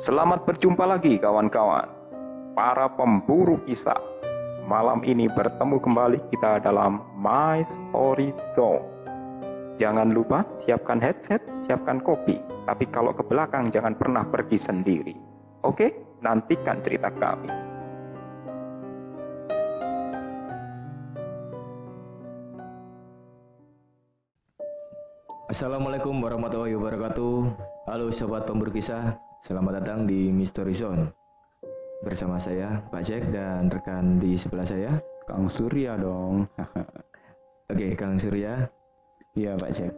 Selamat berjumpa lagi kawan-kawan, para pemburu kisah. Malam ini bertemu kembali kita dalam My Story Zone. Jangan lupa siapkan headset, siapkan kopi. Tapi kalau ke belakang jangan pernah pergi sendiri. Oke, nantikan cerita kami. Assalamualaikum warahmatullahi wabarakatuh. Halo sobat pemburu kisah, selamat datang di Mystery Zone. Bersama saya Pak Jack dan rekan di sebelah saya. Kang Surya dong. Oke, Kang Surya. Iya Pak Jack.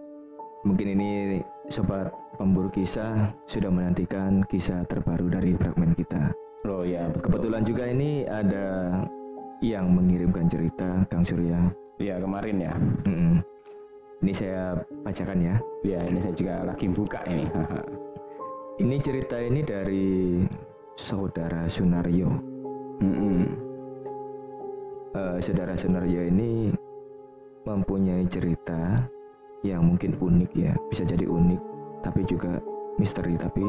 Mungkin ini sobat pemburu kisah sudah menantikan kisah terbaru dari fragmen kita. Oh ya, betul. Kebetulan juga ini ada yang mengirimkan cerita Kang Surya. Iya kemarin ya. Mm-mm. Ini saya bacakan ya. Iya ini saya juga lagi buka ini. Ini cerita ini dari saudara Sunario. Mm-mm. Eh, saudara Sunario ini mempunyai cerita yang mungkin unik ya, bisa jadi unik, tapi juga misteri, tapi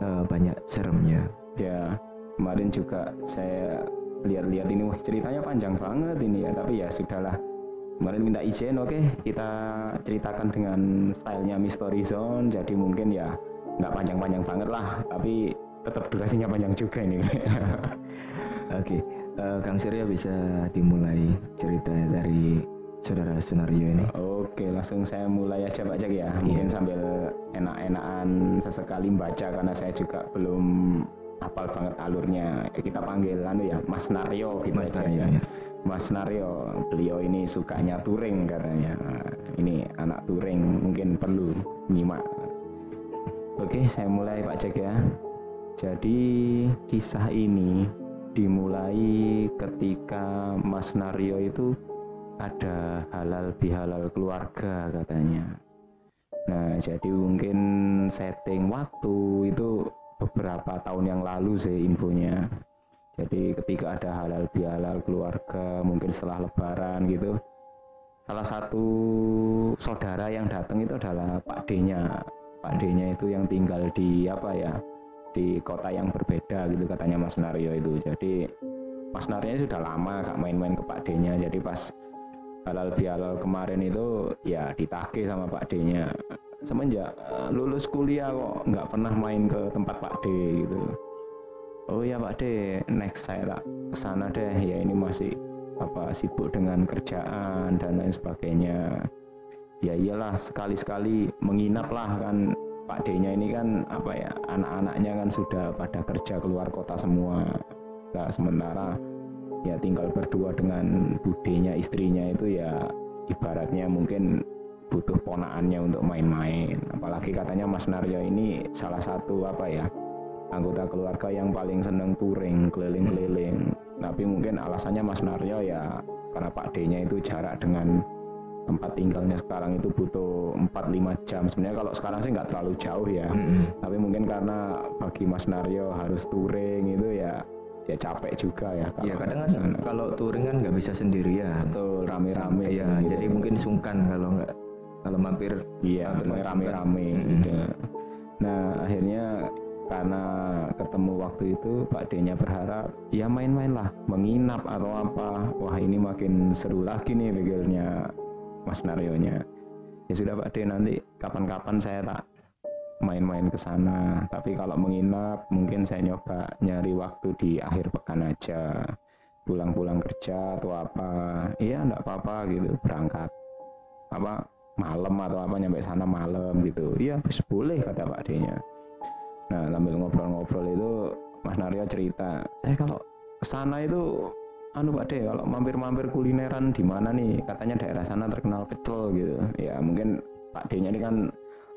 eh, banyak seremnya. Ya kemarin juga saya lihat-lihat ini, wah ceritanya panjang banget ini ya. Tapi ya sudahlah. Kemarin minta izin, oke kita ceritakan dengan stylenya Mystery Zone. Jadi mungkin ya nggak panjang-panjang banget lah, tapi tetap durasinya panjang juga ini. Oke, eh, Kang Surya bisa dimulai cerita dari saudara Sunario ini. Oke, langsung saya mulai aja Pak Jack ya. Mungkin sambil enak-enakan sesekali baca karena saya juga belum hafal banget alurnya. Kita panggil anu ya, Mas Naryo gitu Mas aja Naryo, ya. ya. Mas Naryo, beliau ini sukanya touring katanya. Ini anak touring mungkin perlu nyimak. Oke, saya mulai Pak Jack ya. Jadi kisah ini dimulai ketika Mas Naryo itu ada halal bihalal keluarga katanya. Nah, jadi mungkin setting waktu itu beberapa tahun yang lalu sih infonya. Jadi ketika ada halal bihalal keluarga, mungkin setelah lebaran gitu. Salah satu saudara yang datang itu adalah Pak D-nya. Pak D-nya itu yang tinggal di apa ya? Di kota yang berbeda gitu katanya Mas Naryo itu. Jadi Mas Naryo sudah lama gak main-main ke Pak D-nya. Jadi pas halal bihalal kemarin itu ya ditagih sama Pak D-nya semenjak eh, lulus kuliah kok nggak pernah main ke tempat Pak D gitu oh ya Pak D next saya tak ke sana deh ya ini masih apa sibuk dengan kerjaan dan lain sebagainya ya iyalah sekali-sekali menginap lah kan. Pak D-nya ini kan apa ya anak-anaknya kan sudah pada kerja keluar kota semua. Nah sementara ya tinggal berdua dengan budenya istrinya itu ya ibaratnya mungkin butuh ponaannya untuk main-main. Apalagi katanya Mas Naryo ini salah satu apa ya anggota keluarga yang paling seneng touring keliling-keliling. Tapi mungkin alasannya Mas Naryo ya karena Pak D-nya itu jarak dengan tempat tinggalnya sekarang itu butuh 4-5 jam sebenarnya kalau sekarang sih nggak terlalu jauh ya Mm-mm. tapi mungkin karena bagi Mas Naryo harus touring itu ya ya capek juga ya kalau Ya kadang kan kalau touring kan nggak bisa sendirian. Betul, rame-rame Ya, gitu. jadi mungkin sungkan kalau nggak kalau mampir iya rame-rame gitu. nah akhirnya karena ketemu waktu itu Pak D-nya berharap ya main-main lah menginap atau apa wah ini makin seru lagi nih pikirnya Mas Naryonya ya sudah Pak D nanti kapan-kapan saya tak main-main ke sana. Tapi kalau menginap mungkin saya nyoba nyari waktu di akhir pekan aja. Pulang-pulang kerja atau apa. Iya enggak apa-apa gitu berangkat. Apa malam atau apa nyampe sana malam gitu. Iya boleh kata Pak D-nya nah sambil ngobrol-ngobrol itu Mas Naryo cerita eh kalau ke sana itu anu Pak D kalau mampir-mampir kulineran di mana nih? Katanya daerah sana terkenal pecel gitu. Ya mungkin Pak D-nya ini kan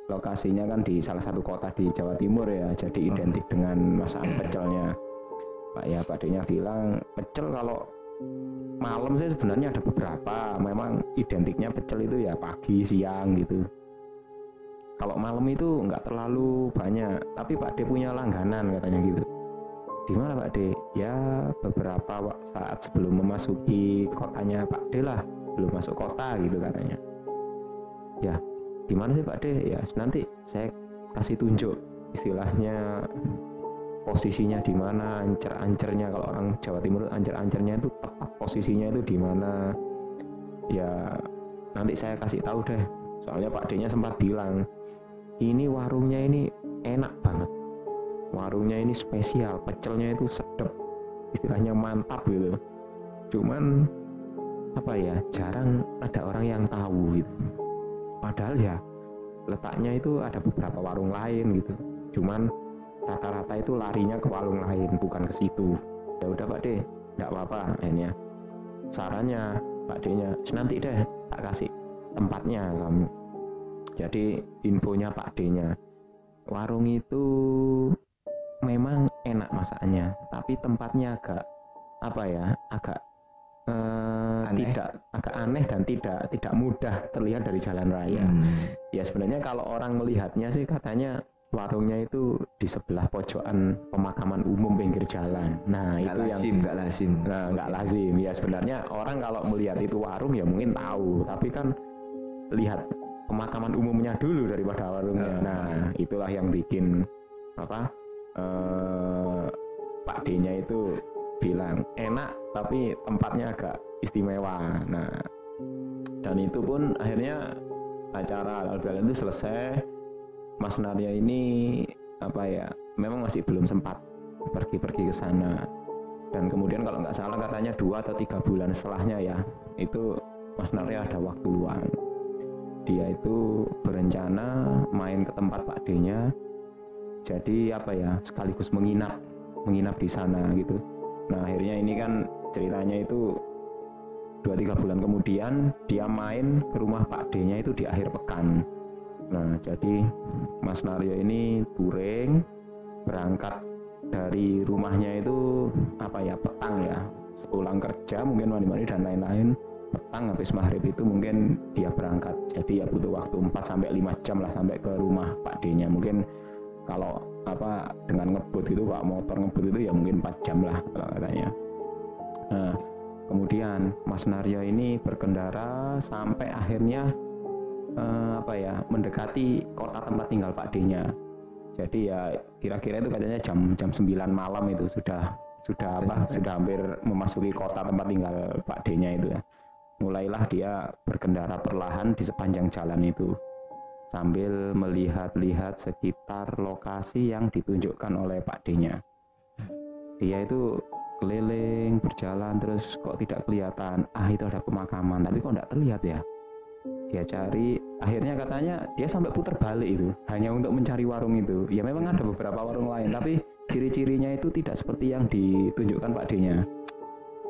lokasinya kan di salah satu kota di Jawa Timur ya jadi identik dengan masakan pecelnya. Pak ya Pak D-nya bilang pecel kalau malam sih sebenarnya ada beberapa memang identiknya pecel itu ya pagi siang gitu. Kalau malam itu nggak terlalu banyak tapi Pak D punya langganan katanya gitu di mana Pak D ya beberapa saat sebelum memasuki kotanya Pak D lah. Belum masuk kota gitu katanya. Ya di mana sih Pak D ya nanti saya kasih tunjuk istilahnya posisinya di mana ancer-ancernya. Kalau orang Jawa Timur ancer-ancernya itu tepat posisinya itu di mana. Ya nanti saya kasih tahu deh. Soalnya Pak D-nya sempat bilang ini warungnya ini enak banget warungnya ini spesial pecelnya itu sedap. Istilahnya mantap gitu. Cuman apa ya jarang ada orang yang tahu gitu. Padahal ya letaknya itu ada beberapa warung lain gitu. Cuman rata-rata itu larinya ke warung lain bukan ke situ. Ya udah Pak D nggak apa-apa akhirnya. Sarannya Pak D nya nanti deh tak kasih tempatnya kamu. Jadi infonya Pak D nya warung itu memang enak masaknya tapi tempatnya agak apa ya agak Aneh. tidak agak aneh dan tidak tidak mudah terlihat dari jalan raya Hmm. ya sebenarnya kalau orang melihatnya sih katanya warungnya itu di sebelah pojokan pemakaman umum pinggir jalan. Nah Nggak itu yang lazim, nggak lazim. nah nggak lazim ya sebenarnya orang kalau melihat itu warung ya mungkin tahu tapi kan lihat pemakaman umumnya dulu daripada warungnya. Ya. Nah itulah yang bikin apa eh, Pak D-nya itu bilang enak tapi tempatnya agak istimewa. Nah dan itu pun akhirnya acara halal itu selesai. Mas Narya ini apa ya memang masih belum sempat pergi-pergi ke sana. Dan kemudian kalau nggak salah katanya dua atau tiga bulan setelahnya ya itu Mas Narya ada waktu luang. Dia itu berencana main ke tempat Pak D-nya jadi apa ya sekaligus menginap menginap di sana gitu. Nah akhirnya ini kan ceritanya itu dua tiga bulan kemudian dia main ke rumah Pak D-nya itu di akhir pekan. Nah jadi Mas Naryo ini touring berangkat dari rumahnya itu apa ya petang ya. Pulang kerja mungkin mandi-mandi dan lain-lain petang habis maghrib itu mungkin dia berangkat. Jadi ya butuh waktu 4 sampai 5 jam lah sampai ke rumah Pak D-nya. Mungkin kalau apa dengan ngebut itu Pak motor ngebut itu ya mungkin 4 jam lah kalau katanya. Nah kemudian Mas Naryo ini berkendara sampai akhirnya eh, apa ya mendekati kota tempat tinggal Pak D-nya. Jadi ya kira-kira itu katanya jam jam 9 malam itu sudah sudah apa sudah hampir memasuki kota tempat tinggal Pak D-nya itu ya. Mulailah dia berkendara perlahan di sepanjang jalan itu sambil melihat-lihat sekitar lokasi yang ditunjukkan oleh Pak D-nya. Dia itu keliling berjalan terus kok tidak kelihatan? Ah itu ada pemakaman. Tapi kok tidak terlihat ya? Dia cari akhirnya katanya dia sampai putar balik itu hanya untuk mencari warung itu. Ya memang ada beberapa warung lain tapi ciri-cirinya itu tidak seperti yang ditunjukkan Pak D-nya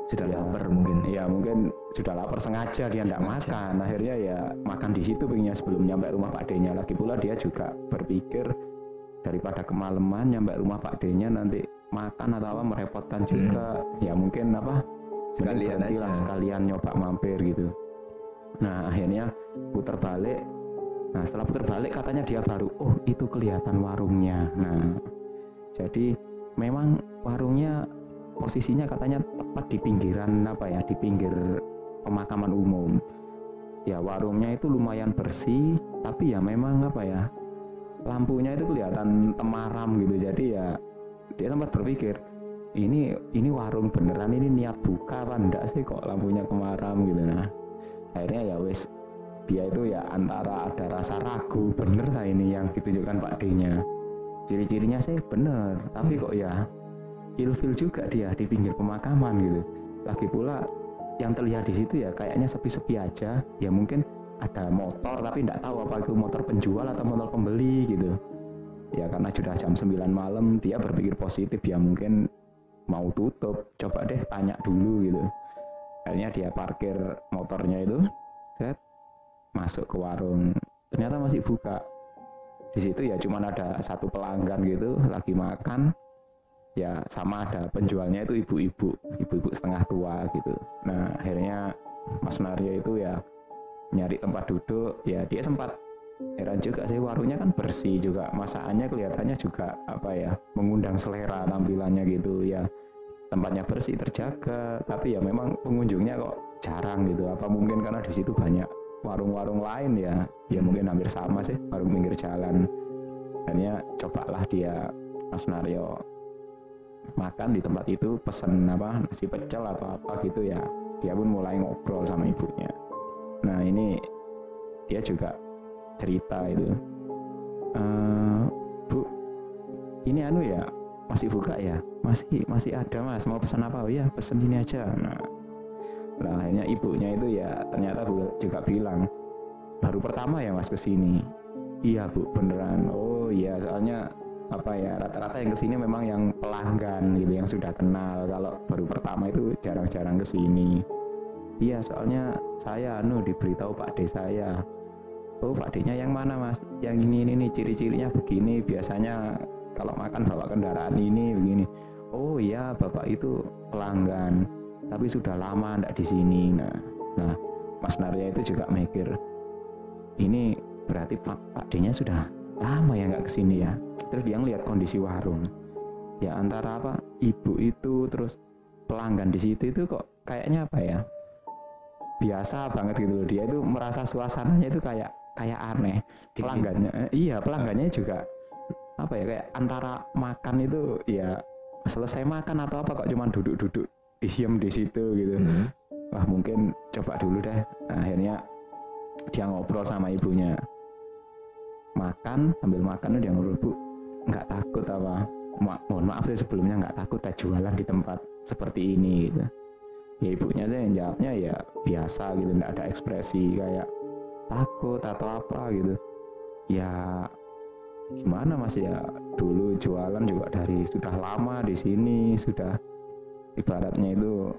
Sudah Ya. lapar mungkin. ya mungkin sudah lapar sengaja dia tidak makan. Akhirnya ya makan di situ pengennya sebelum nyampe rumah Pak D-nya. Lagi pula dia juga berpikir daripada kemalaman nyampe rumah Pak D-nya nanti makan atau apa merepotkan juga. Ya mungkin apa? Sekalian aja. sekalian nyoba mampir gitu. Nah akhirnya putar balik. Nah setelah putar balik katanya dia baru oh itu kelihatan warungnya. Nah jadi memang warungnya posisinya katanya tepat di pinggiran apa ya di pinggir pemakaman umum. Ya warungnya itu lumayan bersih tapi ya memang apa ya lampunya itu kelihatan temaram gitu. Jadi ya dia sempat berpikir ini ini warung beneran ini niat buka apa enggak sih kok lampunya kemaram? Gitu. Nah akhirnya ya wes dia itu ya antara ada rasa ragu bener lah ini yang ditunjukkan Pak D-nya? Ciri-cirinya sih bener tapi kok ya ilfil juga dia di pinggir pemakaman gitu. Lagi pula yang terlihat di situ ya kayaknya sepi-sepi aja. Ya mungkin ada motor tapi tidak tahu apa itu motor penjual atau motor pembeli gitu. Ya karena sudah jam 9 malam dia berpikir positif ya mungkin mau tutup. Coba deh tanya dulu gitu. Akhirnya dia parkir motornya itu set masuk ke warung. Ternyata masih buka. Di situ ya cuman ada satu pelanggan gitu lagi makan ya sama ada penjualnya itu ibu-ibu ibu-ibu setengah tua gitu. Nah akhirnya Mas Naryo itu ya nyari tempat duduk ya dia sempat heran juga sih warungnya kan bersih juga masakannya kelihatannya juga apa ya mengundang selera tampilannya gitu. Ya tempatnya bersih terjaga tapi ya memang pengunjungnya kok jarang gitu. Apa mungkin karena di situ banyak warung-warung lain ya? Ya mungkin hampir sama sih warung pinggir jalan. Akhirnya cobalah dia Mas Naryo makan di tempat itu pesen apa nasi pecel apa apa gitu ya. Dia pun mulai ngobrol sama ibunya. Nah ini dia juga cerita itu. "Eh, bu ini anu ya masih buka ya? Masih masih ada mas. Mau pesan apa? Oh ya pesen ini aja. Nah nah akhirnya ibunya itu ya ternyata juga bilang baru pertama ya mas ke sini iya bu beneran. Oh iya soalnya apa ya rata-rata yang ke sini memang yang pelanggan gitu yang sudah kenal. Kalau baru pertama itu jarang-jarang ke sini. Iya soalnya saya anu diberitahu pak de saya oh pak D nya yang mana mas? Yang ini ini nih ciri-cirinya begini. Biasanya kalau makan bawa kendaraan ini begini. Oh iya bapak itu pelanggan tapi sudah lama ndak di sini. Nah nah Mas Narya itu juga mikir ini berarti Pak Pak D nya sudah lama ya nggak ke sini ya terus dia ngeliat kondisi warung. Ya antara apa ibu itu terus pelanggan di situ itu kok kayaknya apa ya biasa banget gitu loh. Dia itu merasa suasananya itu kayak kayak aneh. Pelanggannya eh, iya pelanggannya juga apa ya kayak antara makan itu ya selesai makan atau apa kok cuman duduk-duduk diem di situ gitu. Hmm. wah mungkin coba dulu deh. Nah, akhirnya dia ngobrol sama ibunya. Makan sambil makan dia ngobrol bu nggak takut apa? Ma- mohon maaf saya sebelumnya nggak takut tak jualan di tempat seperti ini gitu. Ya ibunya saya yang jawabnya ya biasa gitu. Nggak ada ekspresi kayak takut atau apa gitu. Ya gimana mas? Ya dulu jualan juga dari sudah lama di sini sudah ibaratnya itu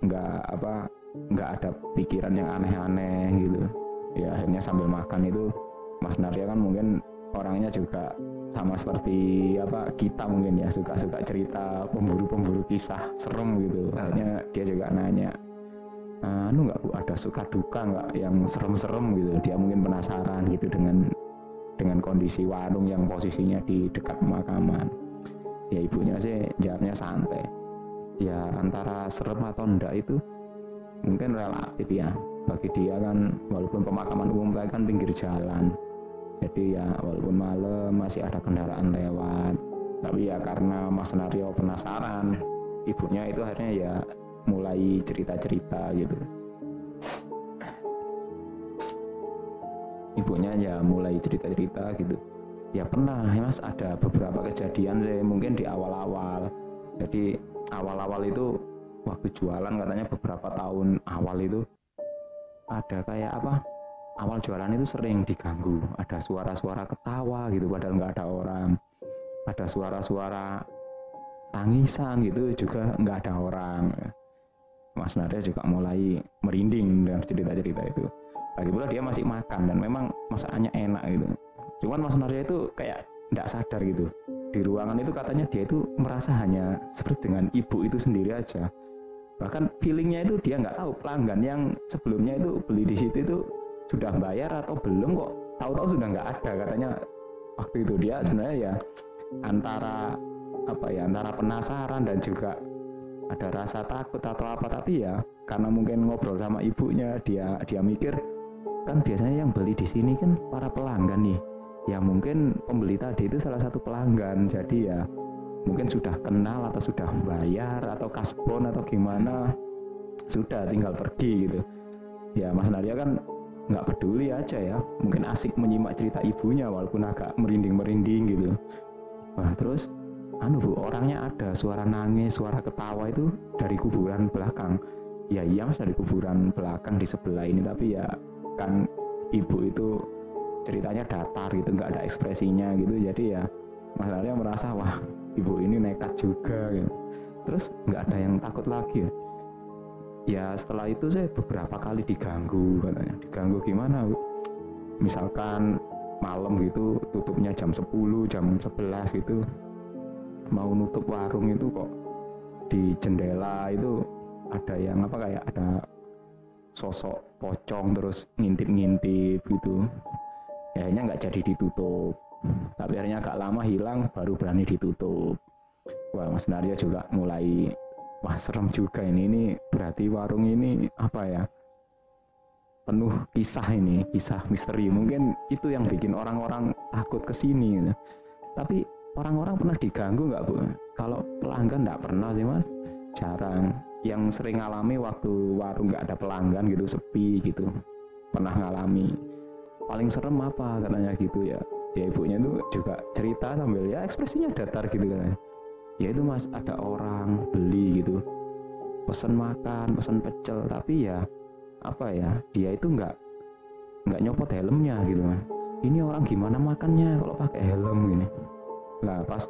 nggak apa nggak ada pikiran yang aneh-aneh gitu. Ya akhirnya sambil makan itu Mas Narya kan mungkin orangnya juga sama seperti apa kita mungkin ya suka-suka cerita pemburu-pemburu kisah serem gitu. Ah. akhirnya dia juga nanya anu nggak bu ada suka duka nggak yang serem-serem gitu? Dia mungkin penasaran gitu dengan dengan kondisi warung yang posisinya di dekat pemakaman. Ya ibunya sih jawabnya santai. Ya antara serem atau enggak itu mungkin relatif ya. Bagi dia kan walaupun pemakaman umum kan pinggir jalan jadi ya walaupun malam masih ada kendaraan lewat. Tapi ya karena Mas Nario penasaran ibunya itu akhirnya ya mulai cerita-cerita gitu. Ibunya ya mulai cerita-cerita gitu. Ya pernah ya mas ada beberapa kejadian saya mungkin di awal-awal. Jadi awal-awal itu waktu jualan katanya beberapa tahun awal itu ada kayak apa awal jualan itu sering diganggu. Ada suara-suara ketawa gitu padahal nggak ada orang. Ada suara-suara tangisan gitu juga nggak ada orang. Mas Nadia juga mulai merinding dengan cerita-cerita itu. Lagi pula dia masih makan dan memang masakannya enak gitu. Cuman Mas Nadia itu kayak nggak sadar gitu. Di ruangan itu katanya dia itu merasa hanya seperti dengan ibu itu sendiri aja. Bahkan feelingnya itu dia nggak tahu. Pelanggan yang sebelumnya itu beli di situ itu sudah bayar atau belum kok? Tahu-tahu sudah nggak ada. Katanya waktu itu dia sebenarnya ya antara apa ya antara penasaran dan juga ada rasa takut atau apa. Tapi ya karena mungkin ngobrol sama ibunya dia dia mikir kan biasanya yang beli di sini kan para pelanggan nih. Ya mungkin pembeli tadi itu salah satu pelanggan. Jadi ya mungkin sudah kenal atau sudah bayar atau kasbon atau gimana sudah tinggal pergi gitu. Ya Mas Nadia kan nggak peduli aja ya. Mungkin asik menyimak cerita ibunya walaupun agak merinding-merinding gitu. Wah terus anu bu orangnya ada. Suara nangis suara ketawa itu dari kuburan belakang. Ya iya mas dari kuburan belakang di sebelah ini. Tapi ya kan ibu itu ceritanya datar gitu nggak ada ekspresinya gitu. Jadi ya Mas Arya merasa wah ibu ini nekat juga gitu. terus nggak ada yang takut lagi ya ya setelah itu saya beberapa kali diganggu katanya. Diganggu gimana misalkan malam gitu tutupnya jam 10 jam 11 gitu. Mau nutup warung itu kok di jendela itu ada yang apa kayak ada sosok pocong terus ngintip-ngintip gitu. Ya akhirnya nggak jadi ditutup. Tapi akhirnya agak lama hilang baru berani ditutup. Wah Mas Narja juga mulai wah serem juga ini. Ini berarti warung ini apa ya? Penuh kisah ini kisah misteri. Mungkin itu yang bikin orang-orang takut ke sini gitu. tapi orang-orang pernah diganggu nggak bu? Kalau pelanggan nggak pernah sih mas. Jarang. Yang sering ngalami waktu warung nggak ada pelanggan gitu sepi gitu. Pernah ngalami. Paling serem apa katanya gitu ya? Ya ibunya itu juga cerita sambil ya ekspresinya datar gitu kan ya itu mas ada orang beli gitu. Pesen makan pesen pecel tapi ya apa ya dia itu nggak nggak nyopot helmnya gitu kan ini orang gimana makannya kalau pakai helm gini lah pas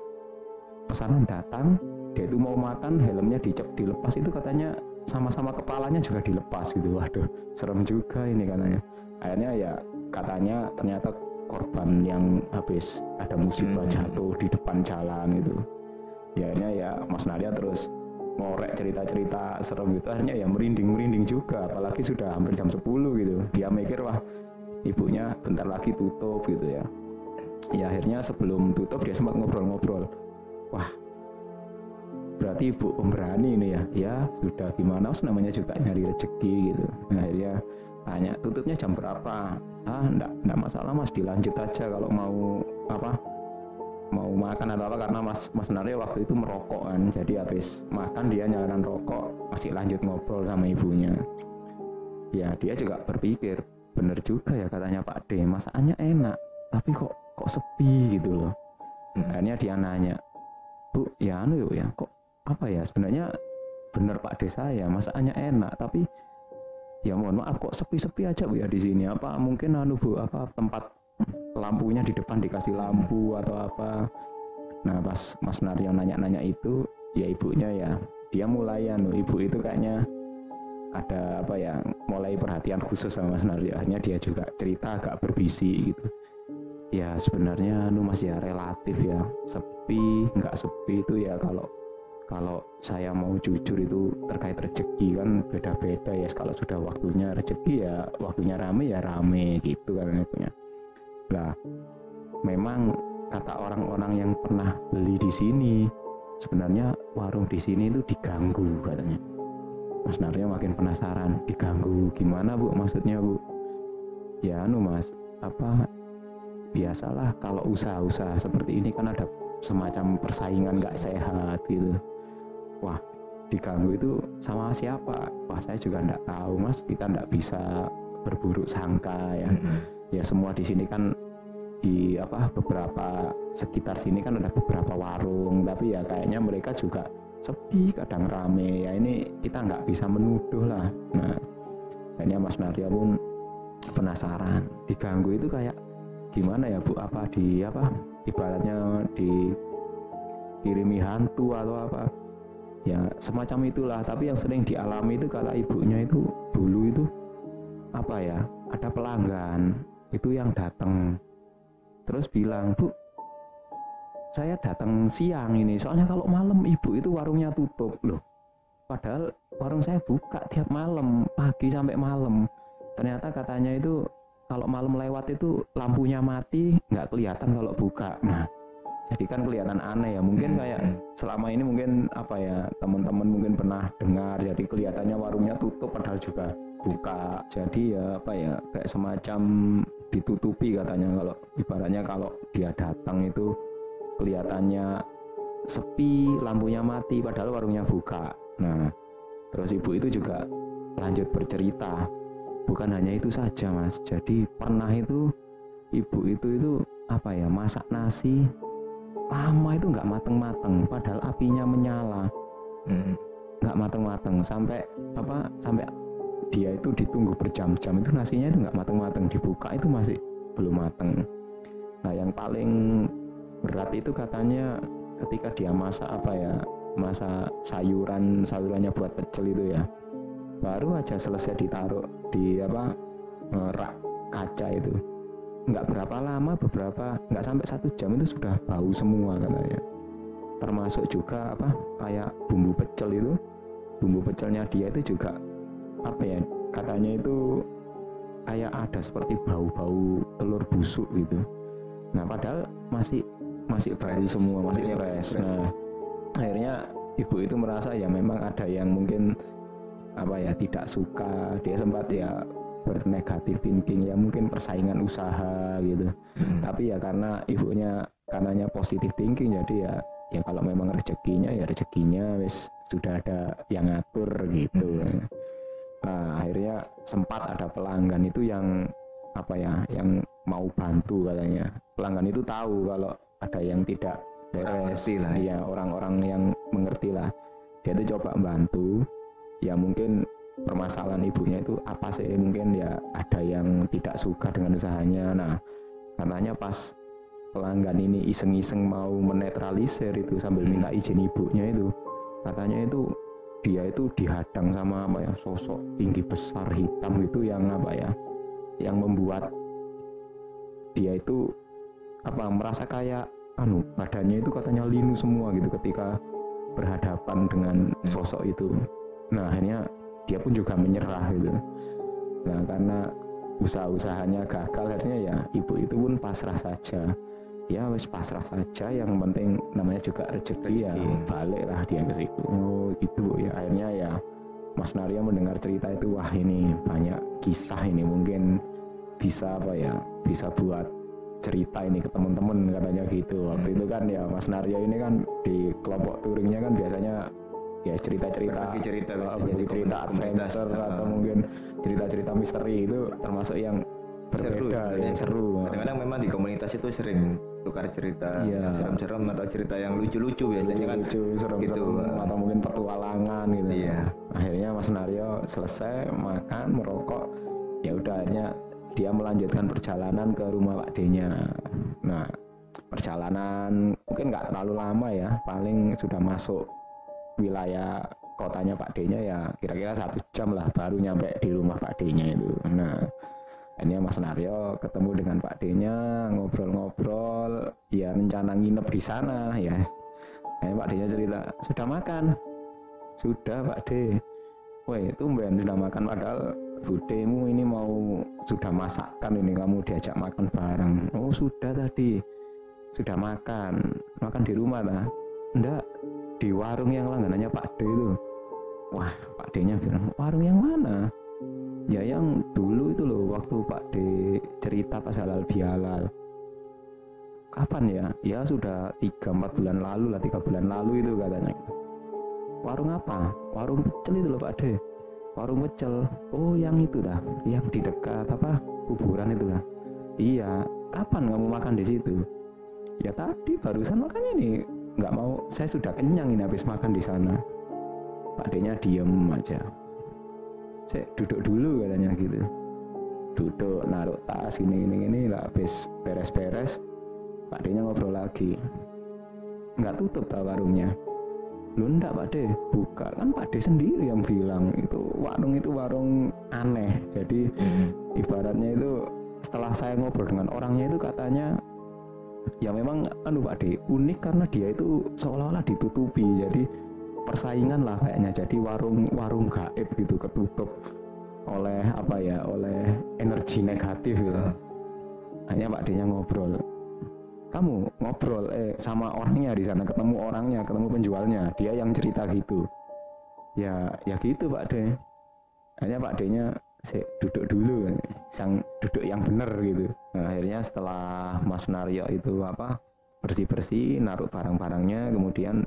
pesanan datang dia itu mau makan helmnya dicep dilepas. Itu katanya sama-sama kepalanya juga dilepas gitu. Waduh serem juga ini katanya. Akhirnya ya katanya ternyata korban yang habis ada musibah Hmm. jatuh di depan jalan gitu ya akhirnya ya Mas Nadia terus ngorek cerita-cerita serem gitu. Akhirnya ya merinding-merinding juga apalagi sudah hampir jam 10 gitu. Dia mikir wah ibunya bentar lagi tutup gitu ya. Ya akhirnya sebelum tutup dia sempat ngobrol-ngobrol. Wah berarti ibu pemberani ini ya. Ya sudah gimana? Mas, namanya juga nyari rezeki gitu. Nah, akhirnya tanya tutupnya jam berapa? Ah enggak enggak masalah mas. Dilanjut aja kalau mau apa mau makan atau apa karena mas mas Naryo waktu itu merokok kan jadi habis makan dia nyalakan rokok masih lanjut ngobrol sama ibunya ya dia juga berpikir bener juga ya katanya Pak D masakannya enak tapi kok kok sepi gitu loh Hmm. akhirnya dia nanya bu ya anu yuk ya kok apa ya sebenarnya bener Pak D saya masakannya enak tapi ya mohon maaf kok sepi-sepi aja bu ya di sini apa mungkin anu bu apa tempat lampunya di depan dikasih lampu atau apa. Nah pas Mas Naryo nanya-nanya itu ya ibunya ya dia mulai anu ibu itu kayaknya ada apa ya mulai perhatian khusus sama Mas Naryo. Akhirnya dia juga cerita agak berbisi gitu. Ya sebenarnya anu mas ya relatif ya sepi nggak sepi itu ya kalau kalau saya mau jujur itu terkait rezeki kan beda-beda ya. Kalau sudah waktunya rezeki ya waktunya rame ya rame gitu kan punya lah memang kata orang-orang yang pernah beli di sini sebenarnya warung di sini itu diganggu katanya. Mas Naryo makin penasaran diganggu gimana bu maksudnya bu? Ya anu mas apa biasalah kalau usaha-usaha seperti ini kan ada semacam persaingan nggak sehat gitu. Wah diganggu itu sama siapa? Wah saya juga nggak tahu mas kita nggak bisa berburuk sangka ya. Ya semua di sini kan di apa beberapa sekitar sini kan ada beberapa warung tapi ya kayaknya mereka juga sepi kadang rame. Ya ini kita nggak bisa menuduh lah. Nah akhirnya Mas Nadia pun penasaran. Diganggu itu kayak gimana ya Bu? Apa di apa ibaratnya dikirimi hantu atau apa? Ya semacam itulah. Tapi yang sering dialami itu kala ibunya itu dulu itu apa ya ada pelanggan itu yang datang terus bilang bu saya datang siang ini. Soalnya kalau malam ibu itu warungnya tutup. Loh padahal warung saya buka tiap malam pagi sampai malam. Ternyata katanya itu kalau malam lewat itu lampunya mati nggak kelihatan kalau buka. Nah jadi kan kelihatan aneh ya. Mungkin Hmm, kayak selama ini mungkin apa ya teman-teman mungkin pernah dengar jadi kelihatannya warungnya tutup padahal juga buka. Jadi ya apa ya kayak semacam ditutupi katanya kalau ibaratnya kalau dia datang itu kelihatannya sepi lampunya mati padahal warungnya buka. Nah terus ibu itu juga lanjut bercerita bukan hanya itu saja mas. Jadi pernah itu ibu itu itu apa ya masak nasi lama itu nggak mateng-mateng padahal apinya menyala. Mm-mm. nggak mateng-mateng sampai apa sampai dia itu ditunggu berjam-jam. Itu nasinya itu nggak mateng-mateng dibuka itu masih belum mateng. Nah yang paling berat itu katanya ketika dia masak apa ya masak sayuran sayurannya buat pecel itu ya baru aja selesai ditaruh di apa eh, rak kaca itu. Nggak berapa lama beberapa nggak sampai satu jam itu sudah bau semua katanya. Termasuk juga apa kayak bumbu pecel itu. Bumbu pecelnya dia itu juga apa ya katanya itu kayak ada seperti bau-bau telur busuk gitu nah padahal masih masih Fresh. semua masih Maksudnya fresh nah akhirnya ibu itu merasa ya memang ada yang mungkin apa ya tidak suka dia sempat ya bernegatif thinking ya mungkin persaingan usaha gitu Mm-mm. tapi ya karena ibunya karenanya positif thinking jadi ya ya kalau memang rezekinya ya rezekinya wis sudah ada yang ngatur gitu Hmm. Nah akhirnya sempat ada pelanggan itu yang apa ya yang mau bantu katanya. Pelanggan itu tahu kalau ada yang tidak beres. Lah ya. iya orang-orang yang mengerti lah. Dia itu coba bantu. Ya mungkin permasalahan ibunya itu apa sih? Mungkin ya ada yang tidak suka dengan usahanya. Nah katanya pas pelanggan ini iseng-iseng mau menetralisir itu sambil Hmm. minta izin ibunya itu katanya itu dia itu dihadang sama apa ya sosok tinggi besar hitam itu yang apa ya yang membuat dia itu apa merasa kayak anu badannya itu katanya linu semua gitu ketika berhadapan dengan sosok itu. Nah akhirnya dia pun juga menyerah gitu. Nah karena usaha-usahanya gagal akhirnya ya ibu itu pun pasrah saja ya wis pasrah saja. Yang penting namanya juga rezeki ya. Rezeki. baliklah dia ke situ. Oh itu Bu, ya akhirnya ya Mas Naryo mendengar cerita itu wah ini banyak kisah ini. Mungkin bisa apa ya bisa buat cerita ini ke teman-teman katanya gitu. Waktu itu kan ya Mas Naryo ini kan di kelompok touringnya kan biasanya ya cerita-cerita cerita, berbagi jadi cerita komunitas, adventure atau mungkin cerita-cerita misteri itu termasuk yang berbeda sebenarnya. yang seru Kadang-kadang memang di komunitas itu sering tukar cerita Iya. serem-serem atau cerita yang lucu-lucu biasanya kan. lucu serem-serem gitu. atau mungkin petualangan gitu Iya. akhirnya Mas Naryo selesai makan merokok ya udah akhirnya dia melanjutkan perjalanan ke rumah Pak D-nya nah perjalanan mungkin nggak terlalu lama ya paling sudah masuk wilayah kotanya Pak D-nya ya kira-kira satu jam lah baru nyampe di rumah Pak D-nya itu nah akhirnya Mas Naryo ketemu dengan Pak D-nya ngobrol-ngobrol. Ya rencana nginep di sana ya. Akhirnya Pak D-nya cerita sudah makan? Sudah Pak D. Itu mbak sudah makan padahal budemu ini mau sudah masakan ini kamu diajak makan bareng. Oh sudah tadi. Sudah makan. Makan di rumah lah enggak di warung yang langganannya Pak D itu. Wah Pak D nya bilang warung yang mana ya yang dulu itu loh waktu Pak D cerita pas halal bihalal kapan ya? Ya sudah tiga empat bulan lalu lah tiga bulan lalu itu katanya. Warung apa? Warung pecel itu loh Pak D. Warung pecel. Oh yang itu dah yang di dekat apa kuburan itu lah iya kapan kamu makan di situ? Ya tadi barusan makannya nih nggak mau saya sudah kenyang ini habis makan di sana. Pak D nya diem aja saya duduk dulu katanya gitu. Duduk naruh tas gini gini gini lah habis beres-beres Pak D nya ngobrol lagi. Nggak tutup tau warungnya. Lu enggak Pak D buka. Kan Pak D sendiri yang bilang itu warung itu warung aneh. Jadi ibaratnya itu setelah saya ngobrol dengan orangnya itu katanya ya memang anu Pak D unik karena dia itu seolah-olah ditutupi. Jadi persaingan lah kayaknya. Jadi warung warung gaib gitu ketutup oleh apa ya oleh energi negatif gitu. Hanya Pak D nya ngobrol. Kamu ngobrol eh sama orangnya di sana ketemu orangnya ketemu penjualnya dia yang cerita gitu. Ya ya gitu Pak D hanya Pak D nya "Sik, duduk dulu sang duduk yang benar gitu. Nah, akhirnya setelah Mas Naryo itu apa bersih bersih naruh barang-barangnya kemudian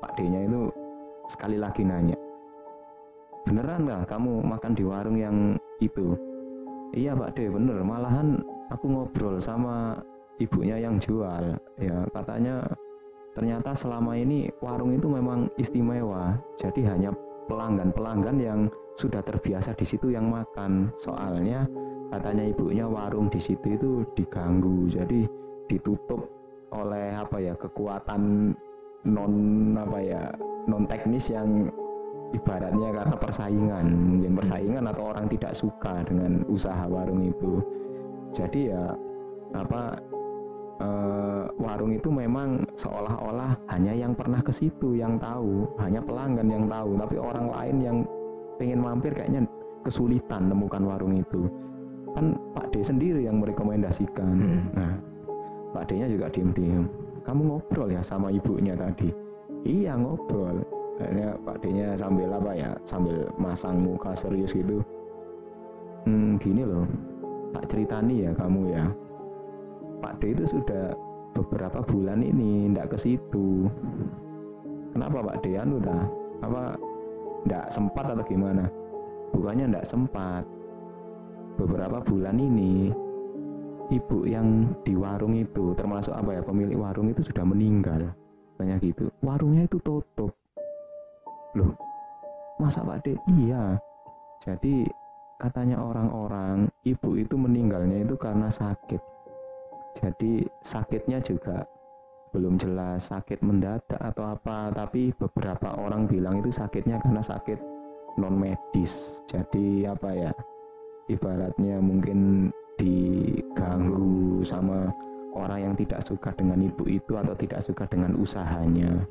Pak D nya itu sekali lagi nanya beneran nggak kamu makan di warung yang itu? Iya Pak D bener. Malahan aku ngobrol sama ibunya yang jual. Ya katanya ternyata selama ini warung itu memang istimewa. Jadi hanya pelanggan-pelanggan yang sudah terbiasa di situ yang makan. Soalnya katanya ibunya warung di situ itu diganggu. Jadi ditutup oleh apa ya kekuatan non apa ya non teknis yang ibaratnya karena persaingan mungkin persaingan atau orang tidak suka dengan usaha warung itu. Jadi ya apa eh, warung itu memang seolah-olah hanya yang pernah ke situ yang tahu hanya pelanggan yang tahu. Tapi orang lain yang pengen mampir kayaknya kesulitan nemukan warung itu. Kan Pak D sendiri yang merekomendasikan. Hmm. nah Pak D nya juga diem-diem. Kamu ngobrol ya sama ibunya tadi iya ngobrol. Akhirnya Pak D nya sambil apa ya sambil masang muka serius gitu. Hmm, gini loh. Tak ceritani ya kamu ya. Pak D itu sudah beberapa bulan ini ndak ke situ. Kenapa Pak De anu ta? Apa ndak sempat atau gimana? Bukannya ndak sempat. Beberapa bulan ini ibu yang di warung itu termasuk apa ya pemilik warung itu sudah meninggal banyak gitu. Warungnya itu tutup. Loh masa Pak De iya. Jadi katanya orang-orang ibu itu meninggalnya itu karena sakit. Jadi sakitnya juga belum jelas sakit mendadak atau apa. Tapi beberapa orang bilang itu sakitnya karena sakit non medis jadi apa ya ibaratnya mungkin diganggu sama orang yang tidak suka dengan ibu itu atau tidak suka dengan usahanya.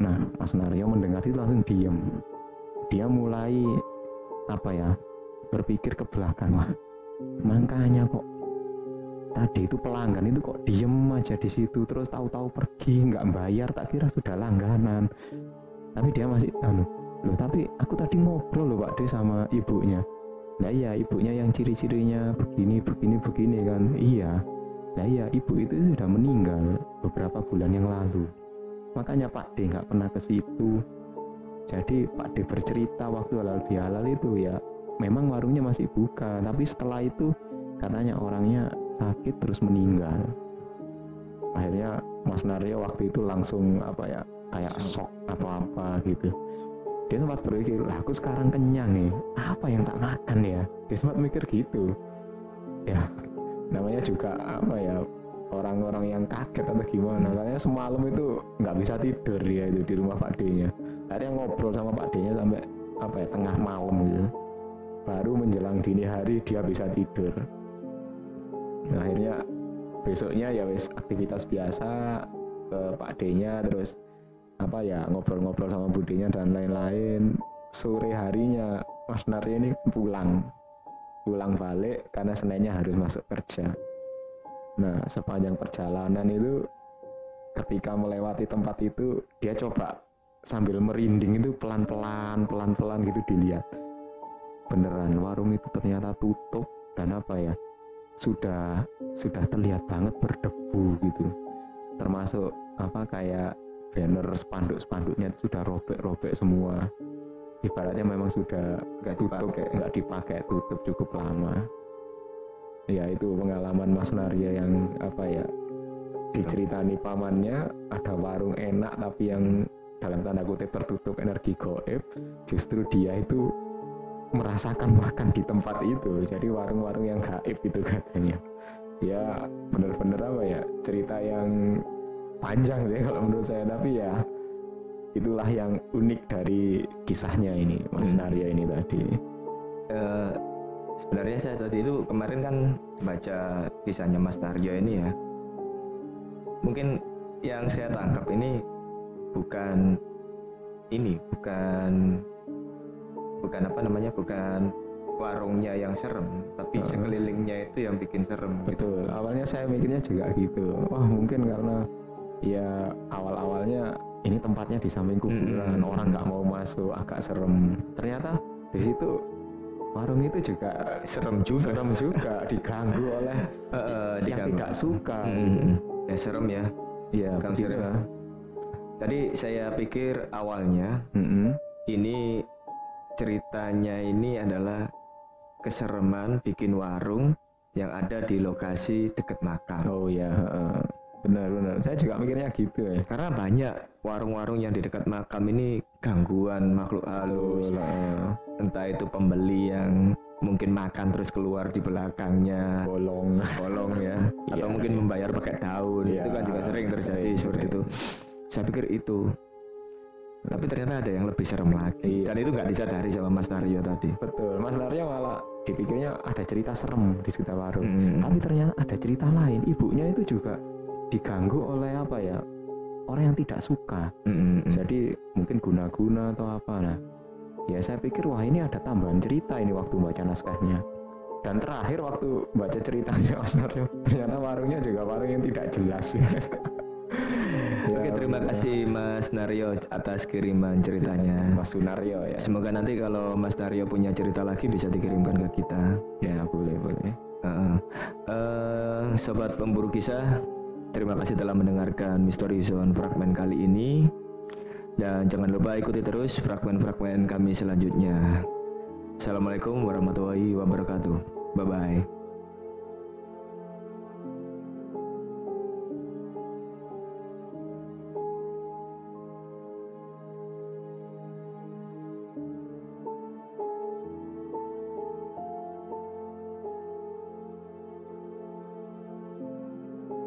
Nah Mas Naryo mendengar itu langsung diam dia mulai apa ya berpikir ke belakang wah makanya kok tadi itu pelanggan itu kok diem aja di situ terus tahu-tahu pergi nggak bayar tak kira sudah langganan. Tapi dia masih anu loh tapi aku tadi ngobrol loh Pak De sama ibunya. Nah iya ibunya yang ciri-cirinya begini begini begini kan. Iya nah iya ibu itu sudah meninggal beberapa bulan yang lalu. Makanya Pak De nggak pernah ke situ. Jadi Pak De bercerita waktu halal bihalal itu ya memang warungnya masih buka tapi setelah itu katanya orangnya sakit terus meninggal. Akhirnya Mas Naryo waktu itu langsung apa ya kayak shock atau apa gitu. Dia sempat berpikir lah aku sekarang kenyang nih apa yang tak makan ya? Dia sempat mikir gitu. Ya namanya juga apa ya orang-orang yang kaget atau gimana. Katanya semalam itu nggak bisa tidur ya itu di rumah Pak D nya akhirnya ngobrol sama Pak D nya sampai apa ya tengah malam gitu. Baru menjelang dini hari dia bisa tidur. Nah, akhirnya besoknya ya wis aktivitas biasa ke Pak D-nya terus apa ya ngobrol-ngobrol sama budinya dan lain-lain. Sore harinya Mas Naryo ini pulang pulang balik karena Seninnya harus masuk kerja. Nah sepanjang perjalanan itu ketika melewati tempat itu dia coba sambil merinding itu pelan-pelan pelan-pelan gitu dilihat. Beneran warung itu ternyata tutup dan apa ya sudah sudah terlihat banget berdebu gitu. Termasuk apa kayak banner spanduk-spanduknya sudah robek-robek semua ibaratnya memang sudah nggak tutup nggak dipakai tutup cukup lama. Ya itu pengalaman Mas Narya yang apa ya diceritani pamannya ada warung enak tapi yang dalam tanda kutip tertutup energi goib justru dia itu merasakan makan di tempat itu. Jadi warung-warung yang gaib itu katanya. Ya bener-bener apa ya cerita yang panjang sih kalau menurut saya. Tapi ya itulah yang unik dari kisahnya ini Mas hmm. Narya ini tadi uh, sebenarnya saya tadi itu kemarin kan baca kisahnya Mas Naryo ini ya mungkin yang saya tangkap ini bukan ini bukan bukan apa namanya bukan warungnya yang serem tapi uh, sekelilingnya itu yang bikin serem gitu. betul gitu. awalnya saya mikirnya juga gitu wah mungkin karena ya awal-awalnya ini tempatnya di samping kuburan hmm. orang nggak mau masuk agak serem ternyata di situ warung itu juga serem juga serem juga diganggu oleh uh, yang diganggu. tidak suka hmm. ya serem ya ya Kang serem. tadi saya pikir awalnya hmm. ini ceritanya ini adalah kesereman bikin warung yang ada di lokasi dekat makam. Oh ya, benar benar. Saya juga mikirnya gitu ya. Karena banyak warung-warung yang di dekat makam ini gangguan makhluk halus. Entah itu pembeli yang mungkin makan terus keluar di belakangnya bolong bolong ya atau yeah. mungkin membayar pakai daun yeah. itu kan juga sering terjadi sering, seperti sering. itu saya pikir itu tapi ternyata ada yang lebih serem lagi iya. dan itu nggak disadari sama Mas Naryo tadi betul Mas Naryo malah dipikirnya ada cerita serem di sekitar warung hmm. tapi ternyata ada cerita lain ibunya itu juga diganggu oleh apa ya orang yang tidak suka. Hmm. jadi mungkin guna-guna atau apa. Nah ya saya pikir wah ini ada tambahan cerita ini waktu baca naskahnya. Dan terakhir waktu baca ceritanya Mas Naryo ternyata warungnya juga warung yang tidak jelas. Ya, Oke terima ya. kasih Mas Naryo atas kiriman ceritanya. Mas Sunaryo ya. Semoga nanti kalau Mas Naryo punya cerita lagi bisa dikirimkan ke kita. Ya boleh boleh. Uh, uh, Sobat pemburu kisah Terima kasih telah mendengarkan Mystery Zone fragmen kali ini. Dan jangan lupa ikuti terus fragmen-fragmen kami selanjutnya. Assalamualaikum warahmatullahi wabarakatuh. Bye bye.